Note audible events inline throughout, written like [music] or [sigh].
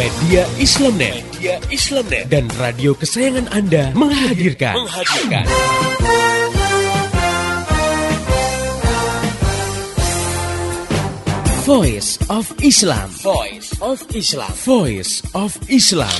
Media Islamnet, Media Islamnet dan radio kesayangan Anda menghadirkan, menghadirkan. Voice of Islam. Voice of Islam. Voice of Islam.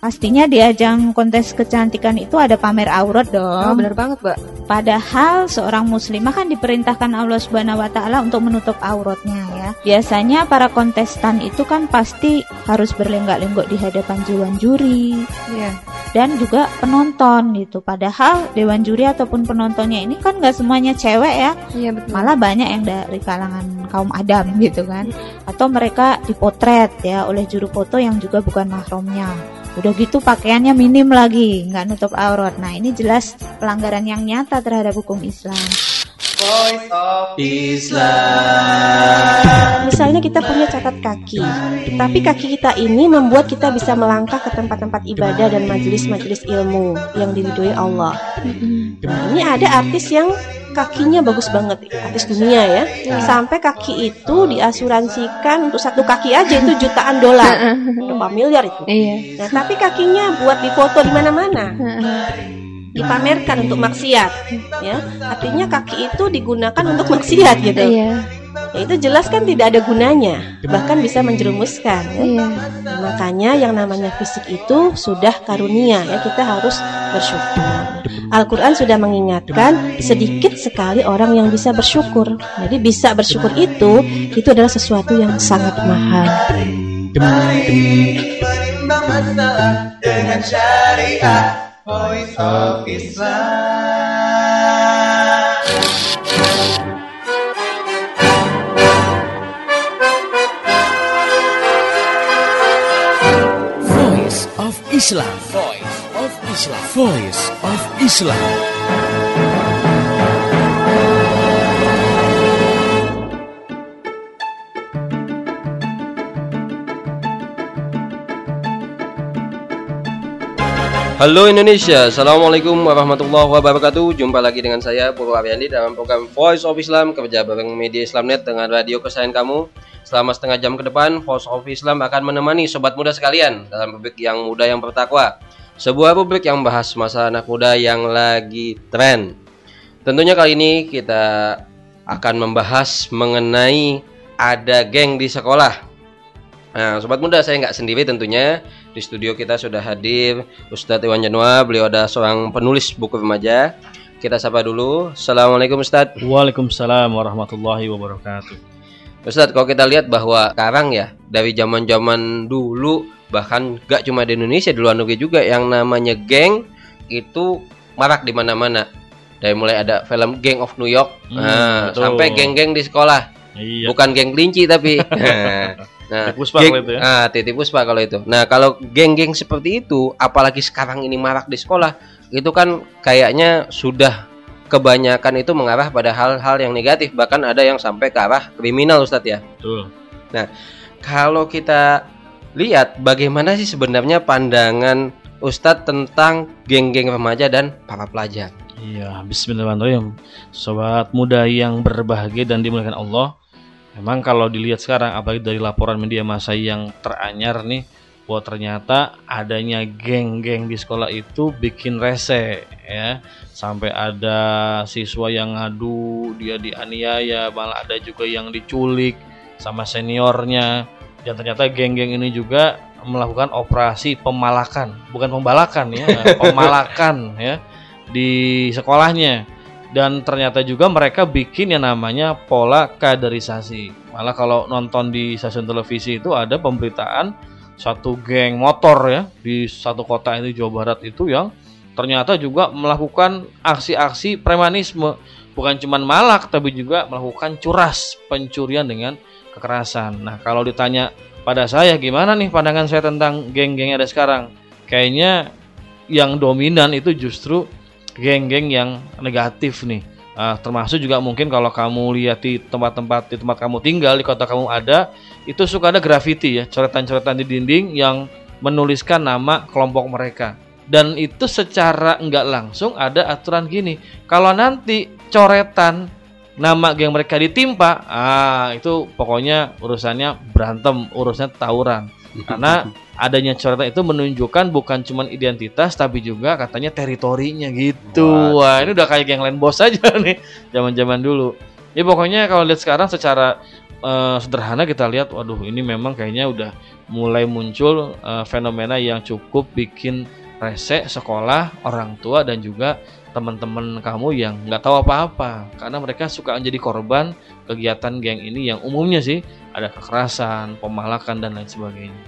Pastinya di ajang kontes kecantikan itu ada pamer aurat dong. Oh, bener banget, Mbak. Padahal seorang muslimah kan diperintahkan Allah Subhanahu wa taala untuk menutup auratnya ya. Biasanya para kontestan itu kan pasti harus berlenggak-lenggok di hadapan dewan juri. Iya. Dan juga penonton gitu. Padahal dewan juri ataupun penontonnya ini kan nggak semuanya cewek ya. Iya, betul. Malah banyak yang dari kalangan kaum adam [laughs] gitu kan. Atau mereka dipotret ya oleh juru foto yang juga bukan mahramnya. Udah gitu pakaiannya minim lagi, nggak nutup aurat. Nah ini jelas pelanggaran yang nyata terhadap hukum Islam. Voice of Islam. Misalnya kita punya catat kaki, tapi kaki kita ini membuat kita bisa melangkah ke tempat-tempat ibadah dan majelis-majelis ilmu yang diridhoi Allah. Nah, ini ada artis yang kakinya bagus banget, artis dunia ya. Sampai kaki itu diasuransikan untuk satu kaki aja itu jutaan dolar, [laughs] berapa miliar itu. Iya. Nah, tapi kakinya buat difoto di mana-mana dipamerkan untuk maksiat ya artinya kaki itu digunakan untuk maksiat gitu Iya. ya itu jelas kan tidak ada gunanya bahkan bisa menjerumuskan ya. Iya. Nah, makanya yang namanya fisik itu sudah karunia ya kita harus bersyukur Al-Quran sudah mengingatkan sedikit sekali orang yang bisa bersyukur jadi bisa bersyukur itu itu adalah sesuatu yang sangat mahal Mari menimbang masalah dengan syariah. Voice of Islam. Voice of Islam. Voice of Islam. Voice of Islam. Halo Indonesia, Assalamualaikum warahmatullahi wabarakatuh. Jumpa lagi dengan saya Purwo Ariandi dalam program Voice of Islam Kerja bareng media Islamnet dengan radio kesayangan kamu. Selama setengah jam ke depan Voice of Islam akan menemani sobat muda sekalian Dalam rubrik yang muda yang bertakwa. Sebuah rubrik yang membahas masa anak muda yang lagi tren. Tentunya kali ini kita akan membahas mengenai ada geng di sekolah. Nah, sobat muda saya nggak sendiri tentunya. Di studio kita sudah hadir Ustadz Iwan Janwa. Beliau adalah seorang penulis buku remaja. Kita sapa dulu. Assalamualaikum Ustadz. Waalaikumsalam warahmatullahi wabarakatuh. Ustadz, kalau kita lihat bahwa sekarang ya dari zaman-zaman dulu bahkan nggak cuma di Indonesia di luar negeri juga yang namanya geng itu marak di mana-mana. Dari mulai ada film Gang of New York, Hmm, nah, betul. sampai geng-geng di sekolah. Iya. Bukan geng kelinci tapi. [laughs] nah, Titipu Puspa geng- kalau itu ya. Ah, Titipu Puspa kalau itu. Nah, kalau geng-geng seperti itu, apalagi sekarang ini marak di sekolah, itu kan kayaknya sudah kebanyakan itu mengarah pada hal-hal yang negatif, bahkan ada yang sampai ke arah kriminal, Ustadz ya. Betul. Kalau kita lihat bagaimana sih sebenarnya pandangan Ustadz tentang geng-geng remaja dan para pelajar. Iya, bismillahirrahmanirrahim. Sobat muda yang berbahagia dan dimuliakan Allah. Memang kalau dilihat sekarang apalagi dari laporan media massa yang teranyar nih bahwa ternyata adanya geng-geng di sekolah itu bikin rese ya. Sampai ada siswa yang ngadu dia dianiaya, malah ada juga yang diculik sama seniornya. Dan ternyata geng-geng ini juga melakukan operasi pemalakan, bukan pembalakan ya, [laughs] pemalakan ya di sekolahnya dan ternyata juga mereka bikin yang namanya pola kaderisasi. Malah kalau nonton di stasiun televisi itu ada pemberitaan satu geng motor ya di satu kota itu Jawa Barat itu yang ternyata juga melakukan aksi-aksi premanisme. Bukan cuman malak tapi juga melakukan curas pencurian dengan kekerasan. Nah kalau ditanya pada saya gimana nih pandangan saya tentang geng-geng ada sekarang? Kayaknya yang dominan itu justru geng-geng yang negatif nih. Ah, termasuk juga mungkin kalau kamu lihat di tempat-tempat di tempat kamu tinggal di kota kamu ada itu suka ada graffiti ya coretan-coretan di dinding yang menuliskan nama kelompok mereka. Dan itu secara nggak langsung ada aturan gini. Kalau nanti coretan nama geng mereka ditimpa ah itu pokoknya urusannya berantem urusannya tawuran Karena [laughs] adanya coretan itu menunjukkan bukan cuma identitas tapi juga katanya teritorinya gitu. Wah, ini udah kayak geng lain bos aja [laughs] nih zaman-zaman dulu. Ya pokoknya kalau lihat sekarang secara eh, sederhana kita lihat waduh ini memang kayaknya udah mulai muncul eh, fenomena yang cukup bikin rese sekolah, orang tua dan juga teman-teman kamu yang nggak tahu apa-apa karena mereka suka menjadi korban kegiatan geng ini yang umumnya sih ada kekerasan, pemalakan dan lain sebagainya.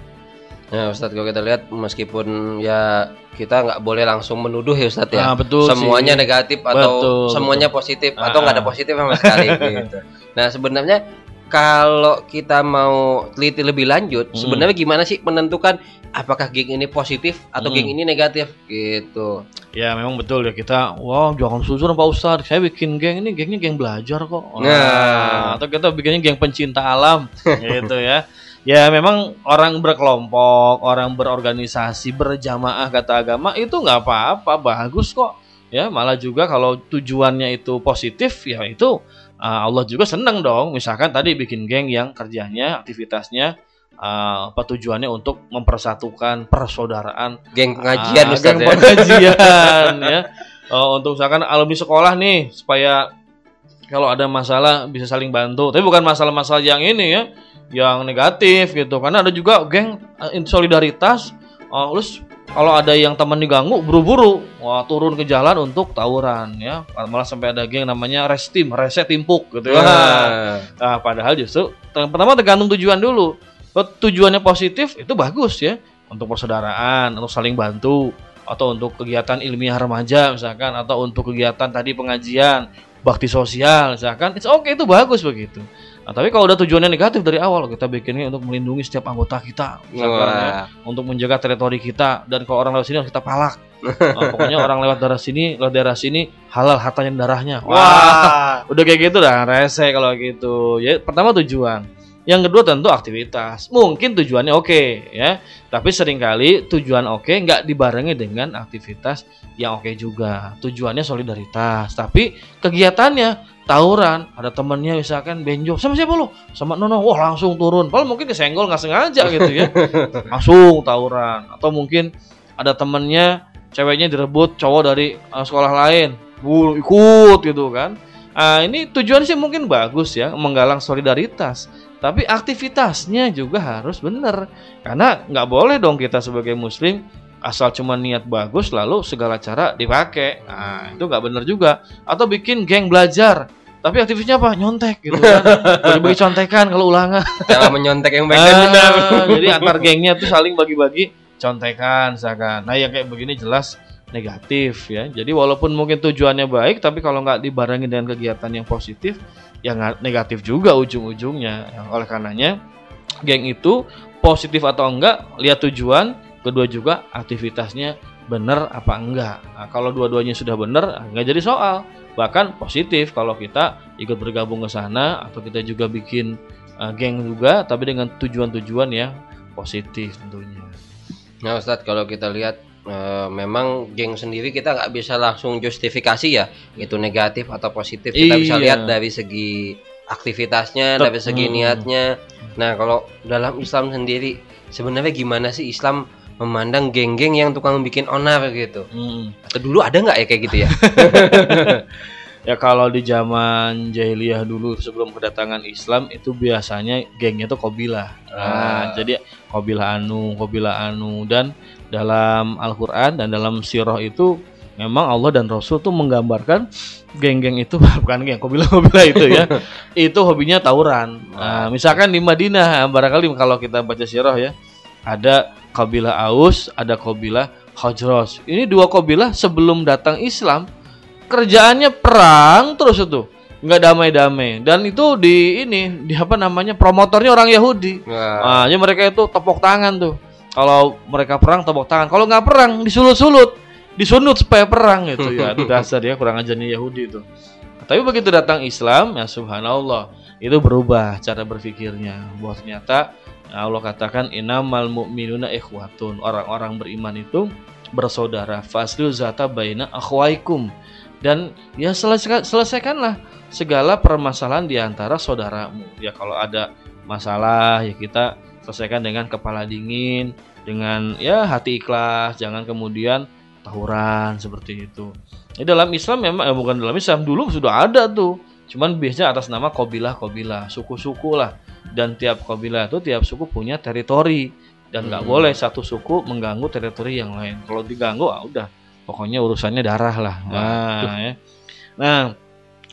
Nah, Ustadz kalau kita lihat meskipun ya kita nggak boleh langsung menuduh ya Ustadz ya. Ah, betul semuanya sih. negatif atau Betul, semuanya positif Ah, atau nggak ada ah. positif sama sekali gitu. [laughs] Nah, sebenarnya kalau kita mau teliti lebih lanjut, Hmm. sebenarnya gimana sih menentukan apakah geng ini positif atau Hmm. geng ini negatif gitu. Ya memang betul ya kita wow jangan suzon Pak Ustadz saya bikin geng ini gengnya geng belajar kok Wah, Nah. atau kita bikinnya geng pencinta alam [laughs] gitu ya ya memang orang berkelompok orang berorganisasi berjamaah kata agama itu nggak apa-apa bagus kok ya malah juga kalau tujuannya itu positif ya itu uh, Allah juga senang dong misalkan tadi bikin geng yang kerjanya aktivitasnya uh, apa tujuannya untuk mempersatukan persaudaraan Geng pengajian Ah, Ustadz geng ya. pengajian [laughs] ya. Oh, untuk misalkan alumni sekolah nih supaya kalau ada masalah bisa saling bantu. Tapi bukan masalah-masalah yang ini ya, yang negatif gitu. Karena ada juga geng eh, solidaritas. Oh, terus kalau ada yang teman diganggu buru-buru wah turun ke jalan untuk tawuran ya. Malah sampai ada geng namanya restim, rese timpuk gitu ya. Nah. Nah, padahal justru ter- pertama tergantung tujuan dulu. Kalau tujuannya positif itu bagus ya untuk persaudaraan, untuk saling bantu atau untuk kegiatan ilmiah remaja misalkan atau untuk kegiatan tadi pengajian, bakti sosial misalkan. It's okay itu bagus begitu. Nah, tapi kalau udah tujuannya negatif dari awal kita bikinnya untuk melindungi setiap anggota kita misalkan ya, untuk menjaga teritori kita dan kalau orang lewat sini harus kita palak. Nah, pokoknya orang lewat daerah sini, lewat daerah sini halal hartanya darahnya. Wah, udah kayak gitu dah rese kalau gitu. Ya pertama tujuan. Yang kedua tentu aktivitas. Mungkin tujuannya oke ya, tapi sering kali tujuan oke nggak dibarengi dengan aktivitas yang oke juga. Tujuannya solidaritas, tapi kegiatannya tawuran. Ada temennya misalkan benjol sama siapa lu? Sama Nono. Wah langsung turun. Padahal mungkin kesenggol nggak sengaja gitu ya. [laughs] langsung tawuran. Atau mungkin ada temennya ceweknya direbut cowok dari uh, sekolah lain. Wuh, ikut gitu kan. Ah, ini tujuan sih mungkin bagus ya, menggalang solidaritas. Tapi aktivitasnya juga harus benar. Karena nggak boleh dong kita sebagai muslim asal cuma niat bagus lalu segala cara dipakai. Nah, itu nggak benar juga. Atau bikin geng belajar. Tapi aktivitasnya apa? Nyontek gitu kan. [laughs] Bagi-bagi contekan kalau ulangan. Cara menyontek yang baik dan Ah, benar. jadi antar gengnya tuh saling bagi-bagi contekan misalkan. Nah, yang kayak begini jelas negatif ya. Jadi walaupun mungkin tujuannya baik tapi kalau nggak dibarengi dengan kegiatan yang positif ya nggak negatif juga ujung-ujungnya. Ya, Oleh karenanya geng itu positif atau enggak lihat tujuan, kedua juga aktivitasnya benar apa enggak. Nah, kalau dua-duanya sudah benar nggak jadi soal. Bahkan positif kalau kita ikut bergabung ke sana atau kita juga bikin uh, geng juga tapi dengan tujuan-tujuan yang positif tentunya. Nah Ustadz kalau kita lihat eh, memang geng sendiri kita nggak bisa langsung justifikasi ya itu negatif atau positif kita bisa Iya. lihat dari segi aktivitasnya Tep- dari segi hmm. niatnya. Nah kalau dalam Islam sendiri sebenarnya gimana sih Islam memandang geng-geng yang tukang bikin onar gitu? Hmm. Atau dulu ada nggak ya kayak gitu ya? [laughs] Ya kalau di zaman jahiliyah dulu sebelum kedatangan Islam itu biasanya gengnya tuh kobilah. Ah. Nah, jadi kobilah anu, kobilah anu dan dalam Al-Qur'an dan dalam sirah itu memang Allah dan Rasul tuh menggambarkan geng-geng itu [laughs] bukan geng kobilah-kobilah itu ya. [laughs] itu hobinya tawuran. Nah, misalkan di Madinah barangkali kalau kita baca sirah ya ada kabilah Aus, ada kabilah Khajraj. Ini dua kabilah sebelum datang Islam kerjaannya perang terus itu. Nggak damai-damai. Dan itu di ini di apa namanya promotornya orang Yahudi. Nah, jadi mereka itu tepuk tangan tuh. Kalau mereka perang tepuk tangan. Kalau nggak perang disulut-sulut. Disunut supaya perang gitu. Ya itu dasar ya kurang ajarnya Yahudi itu. Tapi begitu datang Islam ya subhanallah. Itu berubah cara berpikirnya. Bahwa ternyata ya Allah katakan inamal mu'minuna ikhwatun orang-orang beriman itu bersaudara faslu zata baina akhwaikum dan ya selesaikan selesaikanlah segala permasalahan di antara saudaramu ya kalau ada masalah ya kita selesaikan dengan kepala dingin, dengan ya hati ikhlas, jangan kemudian tawuran seperti itu. Ini dalam Islam memang eh, bukan dalam Islam dulu sudah ada tuh. Cuman biasanya atas nama kabilah-kabilah, suku-suku lah. Dan tiap kabilah itu tiap suku punya teritori dan nggak Hmm. boleh satu suku mengganggu teritori yang lain. Kalau diganggu ah udah pokoknya urusannya darah lah. Nah, ya. Nah,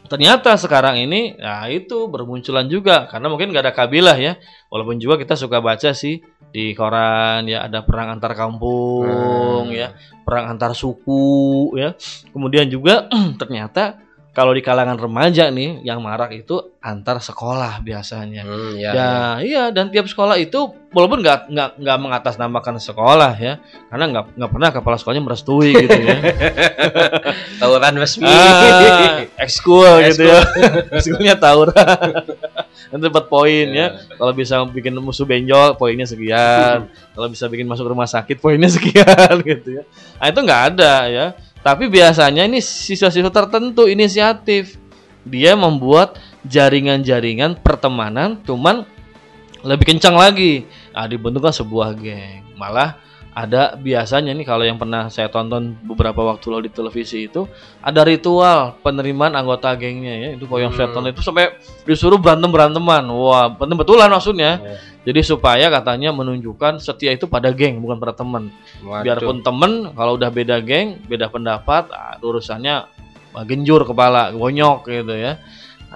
ternyata sekarang ini nah itu bermunculan juga karena mungkin nggak ada kabilah ya. Walaupun juga kita suka baca sih di koran ya ada perang antar kampung Hmm. ya, perang antar suku ya. Kemudian juga [clears throat] ternyata kalau di kalangan remaja nih yang marak itu antar sekolah biasanya. Hmm, ya, Ya, iya dan tiap sekolah itu walaupun nggak nggak nggak mengatasnamakan sekolah ya, karena nggak nggak pernah kepala sekolahnya merestui gitu ya. [laughs] Tawuran resmi. ah, ekskul gitu ya, [laughs] ekskulnya tawuran. Nanti dapat poin ya. Kalau bisa bikin musuh benjol, poinnya sekian. Kalau bisa bikin masuk rumah sakit, poinnya [laughs] sekian gitu ya. Nah itu nggak ada ya. Tapi biasanya ini siswa-siswa tertentu inisiatif dia membuat jaringan-jaringan pertemanan, cuman lebih kencang lagi. Nah, dibentukkan sebuah geng. Malah ada biasanya nih kalau yang pernah saya tonton beberapa waktu lalu di televisi itu ada ritual penerimaan anggota gengnya ya. Itu kalau yang saya Hmm. tonton itu sampai disuruh berantem beranteman. Wah, berantem betulan maksudnya. Ya. Jadi supaya katanya menunjukkan setia itu pada geng bukan pada teman. Waduh. Biarpun temen kalau udah beda geng, beda pendapat, ah, urusannya ah, genjur kepala, gonyok gitu ya.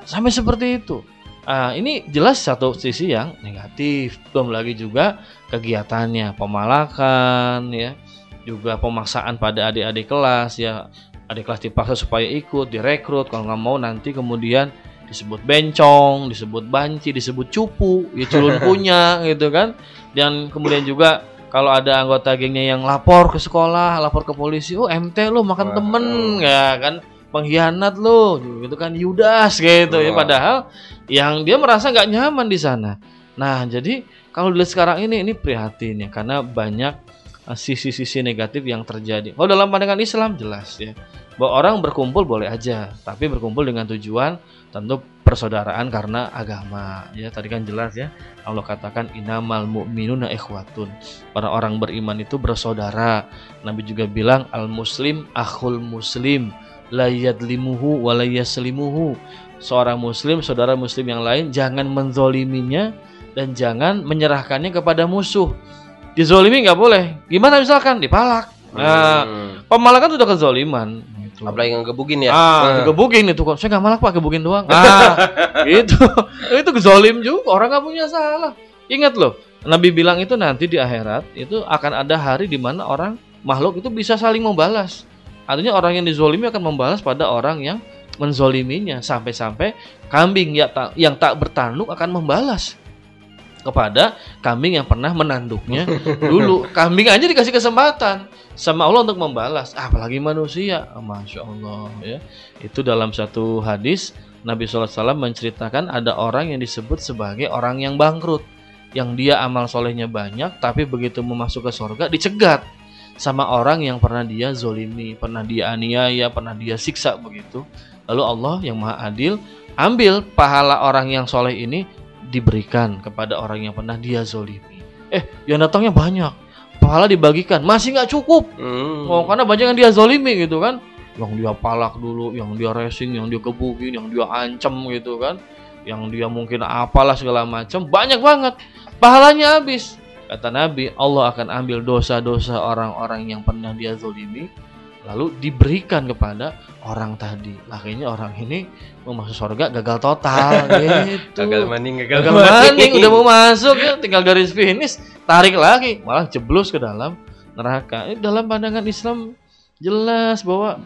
Sampai seperti itu. Ah, ini jelas satu sisi yang negatif. Belum lagi juga kegiatannya, pemalakan ya, juga pemaksaan pada adik-adik kelas ya. Adik kelas dipaksa supaya ikut, direkrut. Kalau nggak mau nanti kemudian disebut bencong, disebut banci, disebut cupu, ya culun punya [laughs] gitu kan. Dan kemudian juga kalau ada anggota gengnya yang lapor ke sekolah, lapor ke polisi, oh MT lo makan Wah. temen ya kan pengkhianat lo gitu kan Yudas gitu ya padahal yang dia merasa nggak nyaman di sana. Nah jadi kalau dilihat sekarang ini ini prihatin ya karena banyak uh, sisi-sisi negatif yang terjadi. Kalau dalam pandangan Islam jelas ya bahwa orang berkumpul boleh aja, tapi berkumpul dengan tujuan tentu persaudaraan karena agama. Ya tadi kan jelas ya Allah katakan inamal mu'minuna ikhwatun. Para orang beriman itu bersaudara. Nabi juga bilang al muslim akhul muslim la yadlimuhu wa la yaslimuhu. Seorang muslim, saudara muslim yang lain jangan menzoliminya dan jangan menyerahkannya kepada musuh. Dizolimi nggak boleh. Gimana misalkan dipalak. Nah, Hmm. pemalakan sudah kezoliman. Gitu. apalagi ngegebukin ya. Ah, digebukin itu kok. Saya nggak malak pak, gebukin doang. Ah, [laughs] itu itu zolim juga. Orang nggak punya salah. Ingat loh, Nabi bilang itu nanti di akhirat itu akan ada hari di mana orang makhluk itu bisa saling membalas. Artinya orang yang dizolimi akan membalas pada orang yang menzoliminya sampai-sampai kambing yang tak, yang tak bertanduk akan membalas kepada kambing yang pernah menanduknya [laughs] dulu. Kambing aja dikasih kesempatan sama Allah untuk membalas, apalagi manusia. Ah, Masya Allah ya. Itu dalam satu hadis Nabi SAW menceritakan ada orang yang disebut sebagai orang yang bangkrut, yang dia amal solehnya banyak, tapi begitu memasuk ke surga dicegat sama orang yang pernah dia zolimi, pernah dia aniaya, pernah dia siksa begitu. Lalu Allah yang maha adil ambil pahala orang yang soleh ini diberikan kepada orang yang pernah dia zolimi. Eh, yang datangnya banyak, pahala dibagikan, masih nggak cukup. Hmm. Oh, karena banyak yang dia zolimi gitu kan. Yang dia palak dulu, yang dia racing, yang dia gebukin, yang dia ancam gitu kan. Yang dia mungkin apalah segala macam, banyak banget. Pahalanya habis. Kata Nabi, Allah akan ambil dosa-dosa orang-orang yang pernah dia zolimi lalu diberikan kepada orang tadi. Akhirnya orang ini mau masuk surga gagal total [laughs] gitu. Gagal maning, gagal, Gagal maning udah mau masuk ya tinggal garis finish tarik lagi malah jeblos ke dalam neraka. Ini dalam pandangan Islam jelas bahwa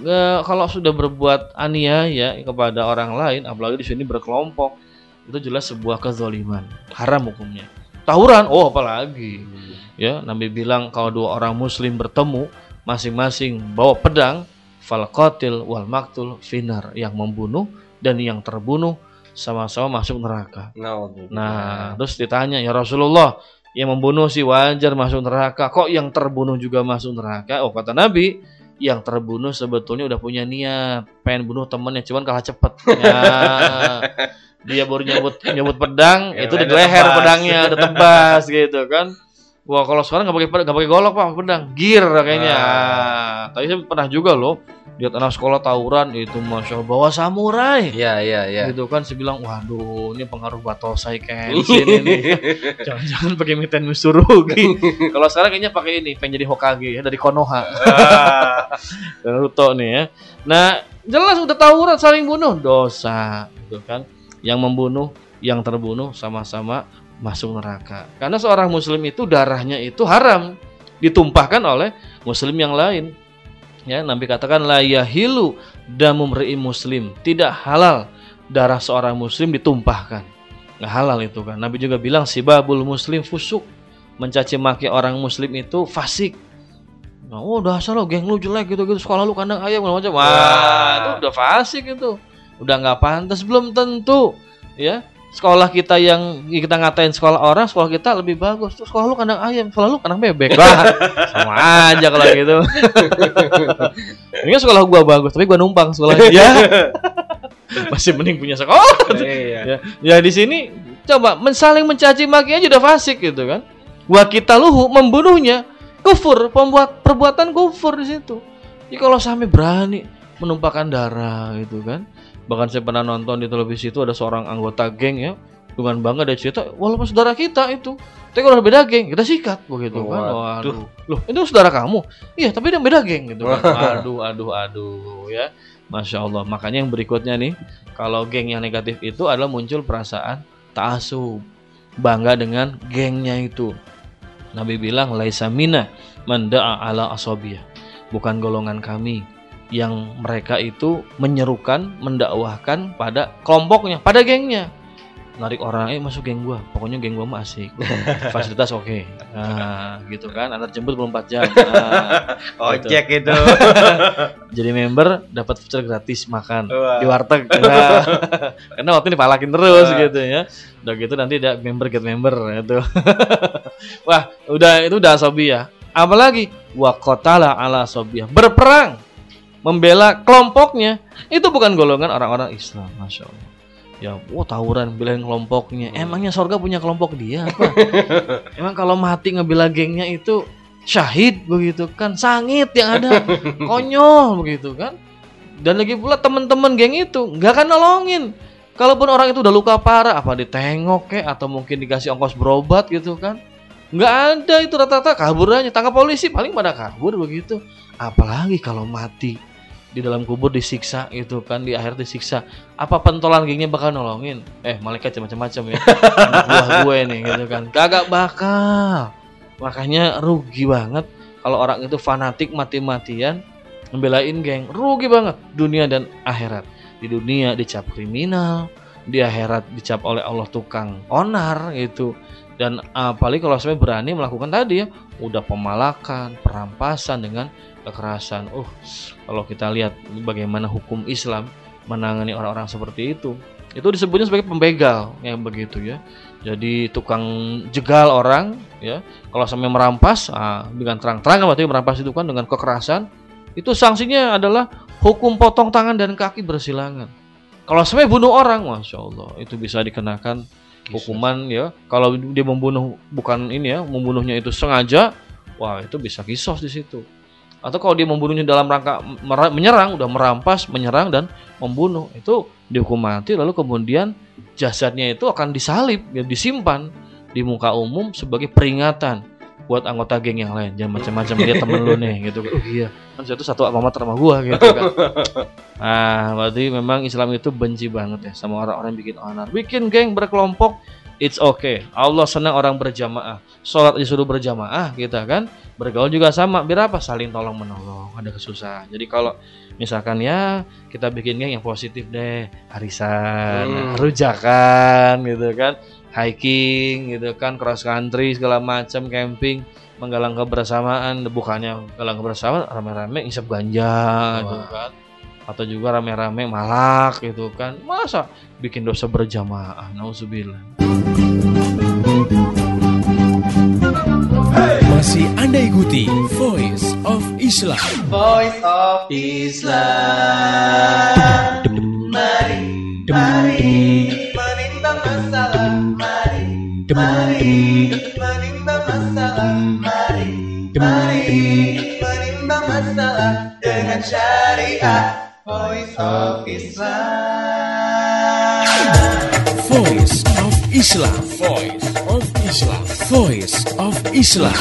eh, kalau sudah berbuat aniaya kepada orang lain apalagi di sini berkelompok itu jelas sebuah kezoliman haram hukumnya. Tawuran oh apalagi ya Nabi bilang kalau dua orang muslim bertemu masing-masing bawa pedang fal qatil wal maktul finar yang membunuh dan yang terbunuh sama-sama masuk neraka. Nah, terus ditanya ya Rasulullah, yang membunuh si wajar masuk neraka, kok yang terbunuh juga masuk neraka? Oh kata Nabi, yang terbunuh sebetulnya udah punya niat pengen bunuh temennya cuman kalah cepet [laughs] ya, dia baru nyebut nyebut pedang Ya, itu di udah leher tebas. pedangnya udah tebas gitu kan wah kalau sekarang nggak pakai nggak pakai golok pak pedang. Gear kayaknya. Ah. tapi saya pernah juga loh lihat anak sekolah tawuran itu masya Allah bawa samurai. Iya, iya, iya. gitu kan saya bilang waduh ini pengaruh batosai Kenshin [laughs] ini jangan-jangan pakai Miten Mitsurugi [laughs] kalau sekarang kayaknya pakai ini pengen jadi Hokage ya dari Konoha. [laughs] Naruto nih ya. Nah jelas udah tawuran saling bunuh. Dosa gitu kan. Yang membunuh yang terbunuh sama-sama masuk neraka. Karena seorang muslim itu darahnya itu haram ditumpahkan oleh muslim yang lain. Ya Nabi katakan la yahilu damu muslim. Tidak halal darah seorang muslim ditumpahkan. Nggak halal itu kan. Nabi juga bilang sibabul muslim fusuk. Mencaci maki orang muslim itu fasik. Nah, oh dasar lo geng lu jelek gitu gitu sekolah lu kandang ayam macam. Wah Wah. itu udah fasik itu. Udah nggak pantas belum tentu. Ya sekolah kita yang kita ngatain sekolah orang sekolah kita lebih bagus. Tuh sekolah lu kandang ayam sekolah lu kandang bebek. [laughs] Wah, sama aja kalau gitu. [laughs] Ini sekolah gua bagus tapi gua numpang sekolah. Dia [laughs] masih mending punya sekolah. Iya. ya, ya di sini coba men- saling mencaci maki aja udah fasik gitu kan. Wa kita luhu membunuhnya kufur pembuat perbuatan kufur di situ. Jadi kalau sampai berani menumpahkan darah gitu kan bahkan saya pernah nonton di televisi itu ada seorang anggota geng ya dengan bangga dia cerita walaupun saudara kita itu tapi kalau beda geng kita sikat begitu kan. Waduh. loh itu saudara kamu? Iya tapi dia beda geng gitu kan. [laughs] Aduh aduh aduh ya. Masya Allah. Makanya yang berikutnya nih kalau geng yang negatif itu adalah muncul perasaan ta'asub bangga dengan gengnya itu. Nabi bilang laisa mina man ala asobiyah bukan golongan kami yang mereka itu menyerukan mendakwahkan pada kelompoknya pada gengnya. Narik orang eh masuk geng gua. Pokoknya geng gua mah asik. [laughs] Fasilitas oke. Nah gitu kan. Antar jemput 24 jam. Nah, [laughs] Ojek itu. [laughs] jadi member dapat voucher gratis makan Wah. di warteg. Nah, karena waktu ini dipalakin terus Wah. gitu ya. Udah gitu nanti ada member get member itu wah udah itu udah asobiyah apalagi wa qatala ala asobiyah berperang membela kelompoknya. Itu bukan golongan orang-orang Islam masya Allah. Ya wah tawuran belain kelompoknya. Emangnya sorga punya kelompok dia apa? [laughs] Emang kalau mati ngebela gengnya itu syahid begitu kan? Sangit yang ada. [laughs] Konyol begitu kan? Dan lagi pula teman-teman geng itu nggak akan nolongin. Kalaupun orang itu udah luka parah apa ditengok kek? Atau mungkin dikasih ongkos berobat gitu kan? Nggak ada itu rata-rata kabur aja. Tangkap polisi paling pada kabur begitu. Apalagi kalau mati di dalam kubur disiksa itu kan di akhir disiksa. Apa pentolan gengnya bakal nolongin? Eh malaikat macam-macam ya. Buah gue nih gitu kan. Kagak bakal. Makanya rugi banget kalau orang itu fanatik mati-matian membelain geng. Rugi banget dunia dan akhirat. Di dunia dicap kriminal di akhirat dicap oleh Allah tukang onar gitu. Dan apalagi kalau sampai berani melakukan tadi ya udah pemalakan perampasan dengan kekerasan. Uh kalau kita lihat bagaimana hukum Islam menangani orang-orang seperti itu itu disebutnya sebagai pembegal yang begitu ya. Jadi tukang jegal orang ya kalau sampai merampas ah, dengan terang-terangan berarti merampas itu kan dengan kekerasan itu sanksinya adalah hukum potong tangan dan kaki bersilangan kalau sampai bunuh orang masya Allah itu bisa dikenakan hukuman ya. Kalau dia membunuh bukan ini ya membunuhnya itu sengaja wah itu bisa kisos di situ. Atau kalau dia membunuhnya dalam rangka menyerang udah merampas menyerang dan membunuh itu dihukum mati lalu kemudian jasadnya itu akan disalib ya disimpan di muka umum sebagai peringatan buat anggota geng yang lain. Jangan macam-macam dia temen lu nih gitu. [laughs] Oh iya. Kan satu satu alamat sama gua gitu kan. Nah berarti memang Islam itu benci banget ya sama orang-orang yang bikin onar. Bikin geng berkelompok it's okay. Allah senang orang berjamaah. Sholat disuruh berjamaah kita kan. Bergaul juga sama. Biar apa? Saling tolong menolong. Ada kesusahan. Jadi kalau misalkan ya kita bikin geng yang positif deh. Arisan Hmm. rujakan gitu kan hiking gitu kan cross country segala macam camping menggalang kebersamaan. Bukannya galang kebersamaan rame-rame isap ganja gitu kan? atau juga rame-rame malak gitu kan. Masa bikin dosa berjamaah? Nauzubillah. Masih Anda ikuti Voice of Islam. Voice of Islam. Mari, mari menimbang masalah. Mari, mari menimbang masalah dengan syariat. Voice of Islam. Voice of Islam. Voice of Islam. Voice of Islam.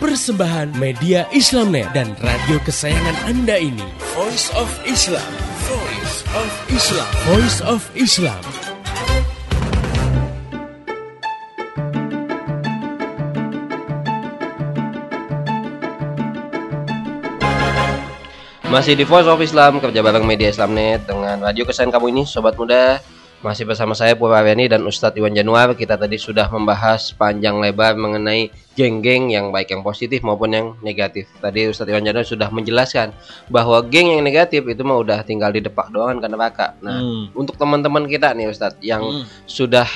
Persembahan media Islamnet dan radio kesayangan Anda ini. Voice of Islam. Voice of Islam. Voice of Islam. Masih di Voice of Islam kerja bareng media Islamnet dengan radio kesayangan kamu ini sobat muda masih bersama saya Pura Aryani dan Ustadz Iwan Januar kita tadi sudah membahas panjang lebar mengenai geng-geng yang baik yang positif maupun yang negatif tadi Ustadz Iwan Januar sudah menjelaskan bahwa geng yang negatif itu mah udah tinggal di depak doang kan neraka nah Hmm. untuk teman-teman kita nih Ustadz yang Hmm. sudah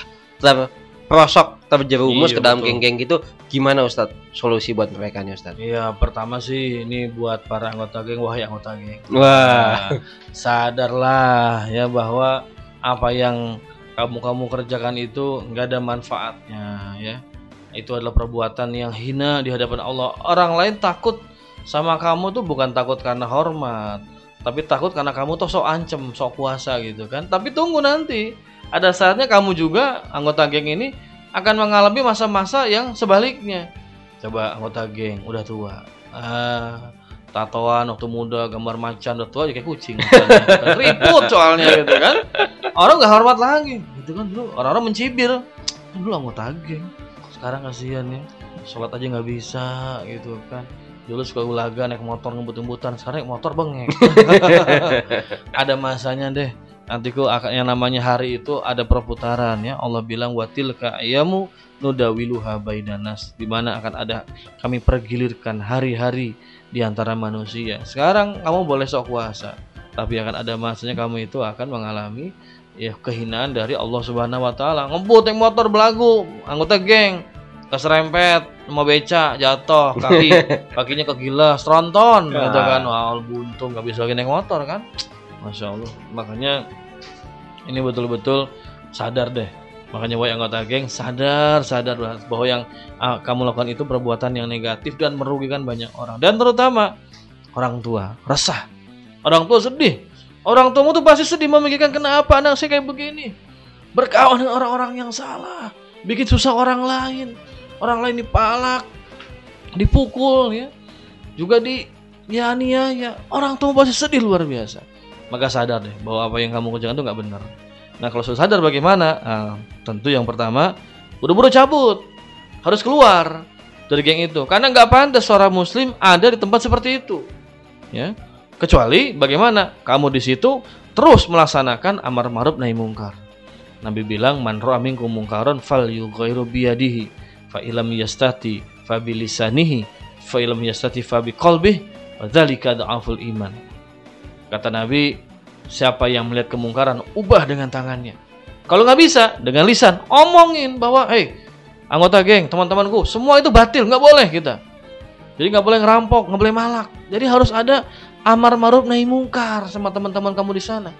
terperosok terjerumus Iya, ke dalam geng-geng gitu gimana Ustadz solusi buat mereka nih Ustadz Iya, pertama sih ini buat para anggota geng, wahai anggota geng. wah Nah, sadarlah ya bahwa apa yang kamu-kamu kerjakan itu nggak ada manfaatnya ya. Itu adalah perbuatan yang hina di hadapan Allah. Orang lain takut sama kamu tuh bukan takut karena hormat, tapi takut karena kamu tuh sok ancem, sok kuasa gitu kan. Tapi tunggu nanti ada saatnya kamu juga anggota geng ini akan mengalami masa-masa yang sebaliknya. Coba anggota geng udah tua. Ah, tatoan waktu muda, gambar macan udah tua jadi kayak kucing. misalnya. [laughs] Ribut soalnya gitu kan. Orang nggak hormat lagi, gitu kan dulu orang-orang mencibir. Dulu anggota geng, sekarang kasihan ya, sholat aja nggak bisa gitu kan. Dulu suka ulaga naik motor ngebut-ngebutan, sekarang naik motor bengek. [laughs] [laughs] ada masanya deh. Nanti akan yang namanya hari itu ada perputaran ya. Allah bilang watil ayamu nudawiluha baidanas di mana akan ada kami pergilirkan hari-hari di antara manusia. Sekarang kamu boleh sok kuasa, tapi akan ada masanya kamu itu akan mengalami ya kehinaan dari Allah Subhanahu wa taala. Ngebut naik motor belagu, anggota geng keserempet mau beca jatuh kaki [laughs] kakinya kegilas tronton gitu kan. Wah buntung nggak bisa lagi naik motor kan. Masya Allah. Makanya ini betul-betul sadar deh. Makanya wahai anggota geng sadar sadar bahwa yang ah, kamu lakukan itu perbuatan yang negatif dan merugikan banyak orang. Dan terutama orang tua resah. Orang tua sedih. Orang tuamu tuh pasti sedih memikirkan kenapa anak saya kayak begini? Berkawan dengan orang-orang yang salah. Bikin susah orang lain orang lain dipalak dipukul ya. Juga di ya ya orang tua pasti sedih luar biasa. Maka sadar deh bahwa apa yang kamu kerjakan itu nggak benar. Nah kalau sudah sadar bagaimana? Nah, tentu yang pertama buru-buru cabut. Harus keluar dari geng itu. Karena nggak pantas seorang muslim ada di tempat seperti itu. Ya. Kecuali bagaimana? Kamu di situ terus melaksanakan amar ma'ruf nahi mungkar. Nabi bilang man ra'a minkum mungkaran fal biyadihi fa ilam yastati fa bilisanihi fa ilam yastati fa biqalbihi wa dzalika dhaful iman. Kata Nabi, siapa yang melihat kemungkaran ubah dengan tangannya. Kalau nggak bisa dengan lisan omongin bahwa hey anggota geng teman-temanku semua itu batil nggak boleh kita. Jadi nggak boleh ngerampok, nggak boleh malak. Jadi harus ada amar ma'ruf nahi mungkar sama teman-teman kamu di sana.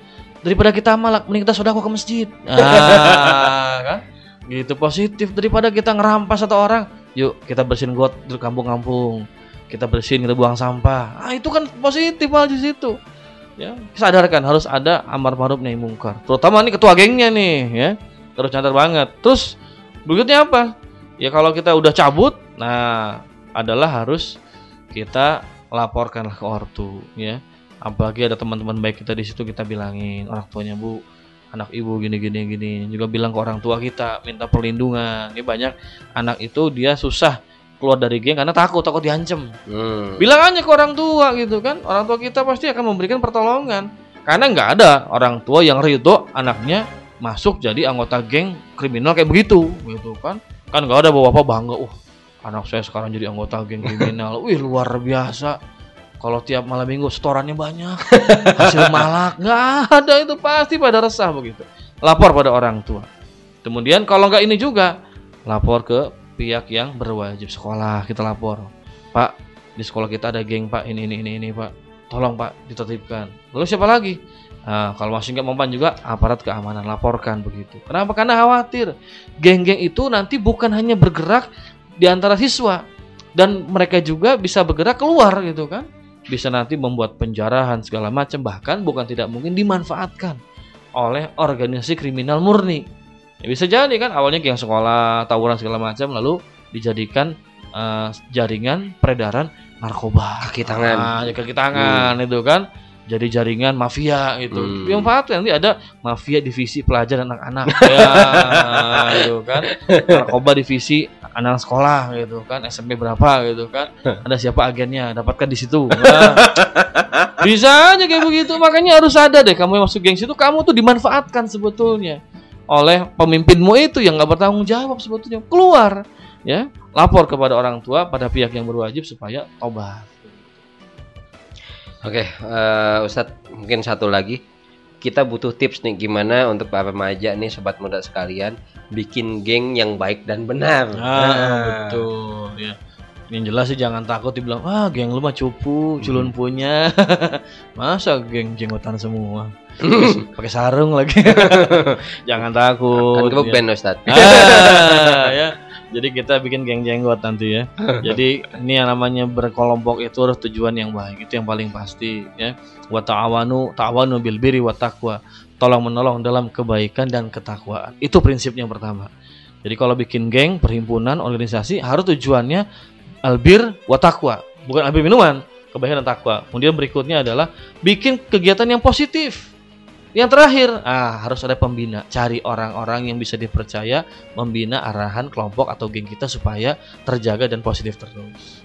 Daripada kita malak, mending kita sodako ke masjid. [laughs] Ah, kan? Gitu positif daripada kita ngerampas satu orang. Yuk kita bersihin got di kampung-kampung. Kita bersihin, kita buang sampah. Ah itu kan positif malah di situ. Ya, sadarkan harus ada amar ma'ruf nahi mungkar. Terutama nih ketua gengnya nih, ya. Terus nyadar banget. Terus berikutnya apa? Ya kalau kita udah cabut, nah adalah harus kita laporkanlah ke ortu, ya. Apalagi ada teman-teman baik kita di situ kita bilangin orang tuanya bu, anak ibu gini gini gini. Juga bilang ke orang tua kita minta perlindungan. Ini banyak anak itu dia susah keluar dari geng karena takut takut diancem. Hmm. Bilang aja ke orang tua gitu kan. Orang tua kita pasti akan memberikan pertolongan. Karena nggak ada orang tua yang ridho anaknya masuk jadi anggota geng kriminal kayak begitu gitu kan. Kan nggak ada bapak bangga, uh anak saya sekarang jadi anggota geng kriminal. [laughs] Wih luar biasa. Kalau tiap malam minggu setorannya banyak, [laughs] hasil malak nggak ada itu pasti pada resah begitu. Lapor pada orang tua. Kemudian kalau nggak ini juga lapor ke pihak yang berwajib sekolah kita lapor pak di sekolah kita ada geng pak ini ini ini ini pak tolong pak ditertibkan lalu siapa lagi Nah, kalau masih nggak mempan juga aparat keamanan laporkan begitu. Kenapa? Karena khawatir geng-geng itu nanti bukan hanya bergerak di antara siswa dan mereka juga bisa bergerak keluar gitu kan. Bisa nanti membuat penjarahan segala macam bahkan bukan tidak mungkin dimanfaatkan oleh organisasi kriminal murni. Ya, bisa jadi kan awalnya geng sekolah, tawuran segala macam lalu dijadikan eh, jaringan peredaran narkoba. Kaki tangan. Nah, ya kaki tangan itu kan jadi jaringan mafia gitu. Hmm. Yang Pak nanti ada mafia divisi pelajar dan anak-anak [laughs] ya gitu kan. Narkoba divisi anak sekolah gitu kan, SMP berapa gitu kan. Ada siapa agennya, dapatkan di situ. Nah, [laughs] bisa aja kayak begitu. Makanya harus ada deh kamu yang masuk geng situ kamu tuh dimanfaatkan sebetulnya oleh pemimpinmu itu yang nggak bertanggung jawab sebetulnya. Keluar ya, lapor kepada orang tua pada pihak yang berwajib supaya tobat. Oke, eh, Ustadz mungkin satu lagi kita butuh tips nih gimana untuk para remaja nih sobat muda sekalian bikin geng yang baik dan benar. Ah, Nah, betul ya. Yang jelas sih jangan takut dibilang, "Wah, geng lu mah cupu, culun Hmm. punya." [laughs] Masa geng jenggotan semua? [laughs] Pakai sarung lagi. [laughs] jangan takut. kan ya. band Ustadz. Ah, ya. Jadi kita bikin geng jenggot nanti ya. Jadi ini yang namanya berkelompok itu harus tujuan yang baik. Itu yang paling pasti ya. Wa ta'awanu ta'awanu bil birri wa taqwa. Tolong menolong dalam kebaikan dan ketakwaan. Itu prinsipnya yang pertama. Jadi kalau bikin geng, perhimpunan, organisasi harus tujuannya albir wa taqwa, bukan albir minuman, kebaikan dan takwa. Kemudian berikutnya adalah bikin kegiatan yang positif. Yang terakhir, ah harus ada pembina. Cari orang-orang yang bisa dipercaya membina arahan kelompok atau geng kita supaya terjaga dan positif terus.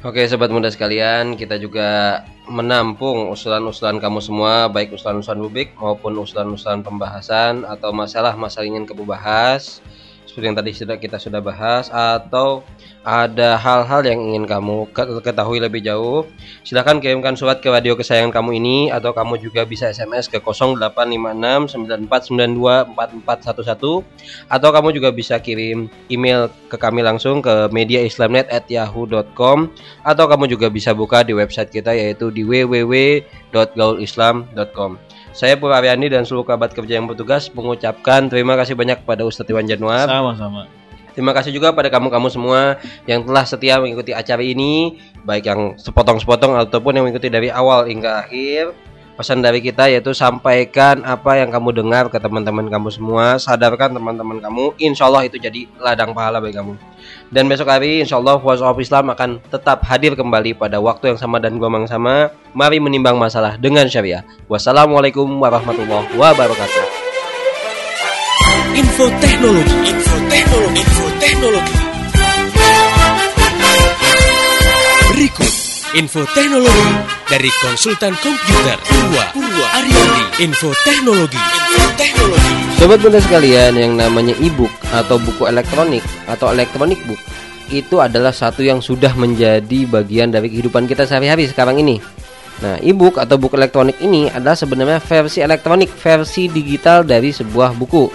Oke sobat muda sekalian, kita juga menampung usulan-usulan kamu semua, baik usulan-usulan publik maupun usulan-usulan pembahasan atau masalah-masalah ingin kamu bahas, seperti yang tadi sudah kita sudah bahas, atau ada hal-hal yang ingin kamu ke- ketahui lebih jauh, silahkan kirimkan surat ke radio kesayangan kamu ini, atau kamu juga bisa SMS ke 085694924411 atau kamu juga bisa kirim email ke kami langsung ke mediaislamnet@yahoo.com atau kamu juga bisa buka di website kita yaitu di www.gaulislam.com. Saya Pura Ariandi dan seluruh kerabat kerja yang bertugas mengucapkan terima kasih banyak kepada Ustadz Iwan Januar. Sama-sama. Terima kasih juga pada kamu-kamu semua yang telah setia mengikuti acara ini, baik yang sepotong-sepotong ataupun yang mengikuti dari awal hingga akhir. Pesan dari kita yaitu sampaikan apa yang kamu dengar ke teman-teman kamu semua, sadarkan teman-teman kamu, insya Allah itu jadi ladang pahala bagi kamu. Dan besok hari insya Allah Voice of Islam akan tetap hadir kembali pada waktu yang sama dan gelombang sama. Mari menimbang masalah dengan syariah. Wassalamualaikum warahmatullahi wabarakatuh. Info teknologi, info teknologi, info teknologi. Berikut info teknologi dari konsultan komputer Purwa Purwa Ariandi. Info teknologi, info teknologi. Sobat bunda sekalian, yang namanya e-book atau buku elektronik atau electronic book itu adalah satu yang sudah menjadi bagian dari kehidupan kita sehari-hari sekarang ini. Nah, e-book atau buku elektronik ini adalah sebenarnya versi elektronik, versi digital dari sebuah buku.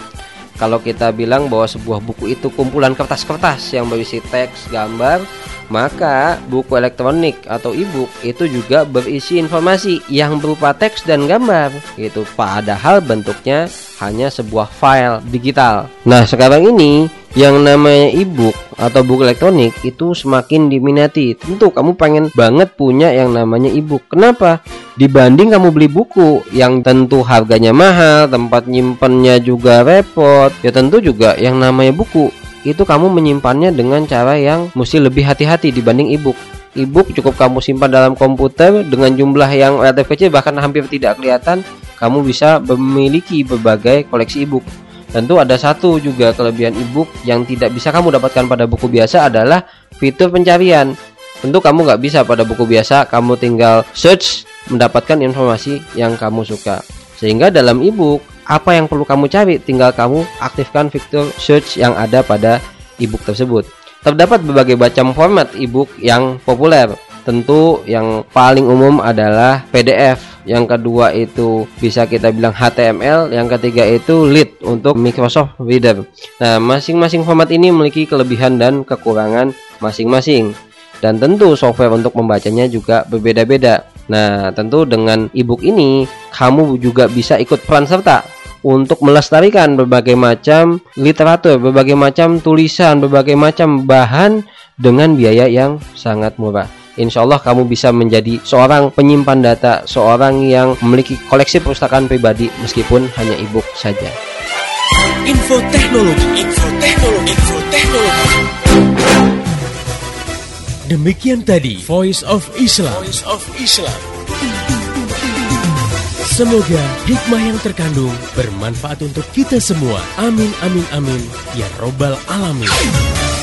Kalau kita bilang bahwa sebuah buku itu kumpulan kertas-kertas yang berisi teks, gambar, maka buku elektronik atau e-book itu juga berisi informasi yang berupa teks dan gambar gitu. Padahal bentuknya hanya sebuah file digital. Nah, sekarang ini yang namanya e-book atau buku elektronik itu semakin diminati. Tentu kamu pengen banget punya yang namanya e-book. Kenapa? Dibanding kamu beli buku yang tentu harganya mahal, tempat nyimpennya juga repot. Ya tentu juga yang namanya buku itu kamu menyimpannya dengan cara yang mesti lebih hati-hati dibanding e-book. E-book cukup kamu simpan dalam komputer dengan jumlah yang relatif kecil bahkan hampir tidak kelihatan. Kamu bisa memiliki berbagai koleksi e-book. Tentu ada satu juga kelebihan e-book yang tidak bisa kamu dapatkan pada buku biasa adalah fitur pencarian. Tentu kamu nggak bisa pada buku biasa, kamu tinggal search mendapatkan informasi yang kamu suka. Sehingga dalam e-book apa yang perlu kamu cari tinggal kamu aktifkan fitur search yang ada pada e-book tersebut. Terdapat berbagai macam format e-book yang populer. Tentu yang paling umum adalah PDF yang kedua itu bisa kita bilang HTML, yang ketiga itu lead untuk Microsoft Reader. Nah, masing-masing format ini memiliki kelebihan dan kekurangan masing-masing. Dan tentu software untuk membacanya juga berbeda-beda. Nah, tentu dengan ebook ini kamu juga bisa ikut peran serta untuk melestarikan berbagai macam literatur, berbagai macam tulisan, berbagai macam bahan dengan biaya yang sangat murah. Insya Allah kamu bisa menjadi seorang penyimpan data, seorang yang memiliki koleksi perpustakaan pribadi meskipun hanya e-book saja. Info teknologi, info teknologi, info teknologi. Demikian tadi Voice of Islam. Voice of Islam. Semoga hikmah yang terkandung bermanfaat untuk kita semua. Amin, amin, amin. Ya Robbal Alamin.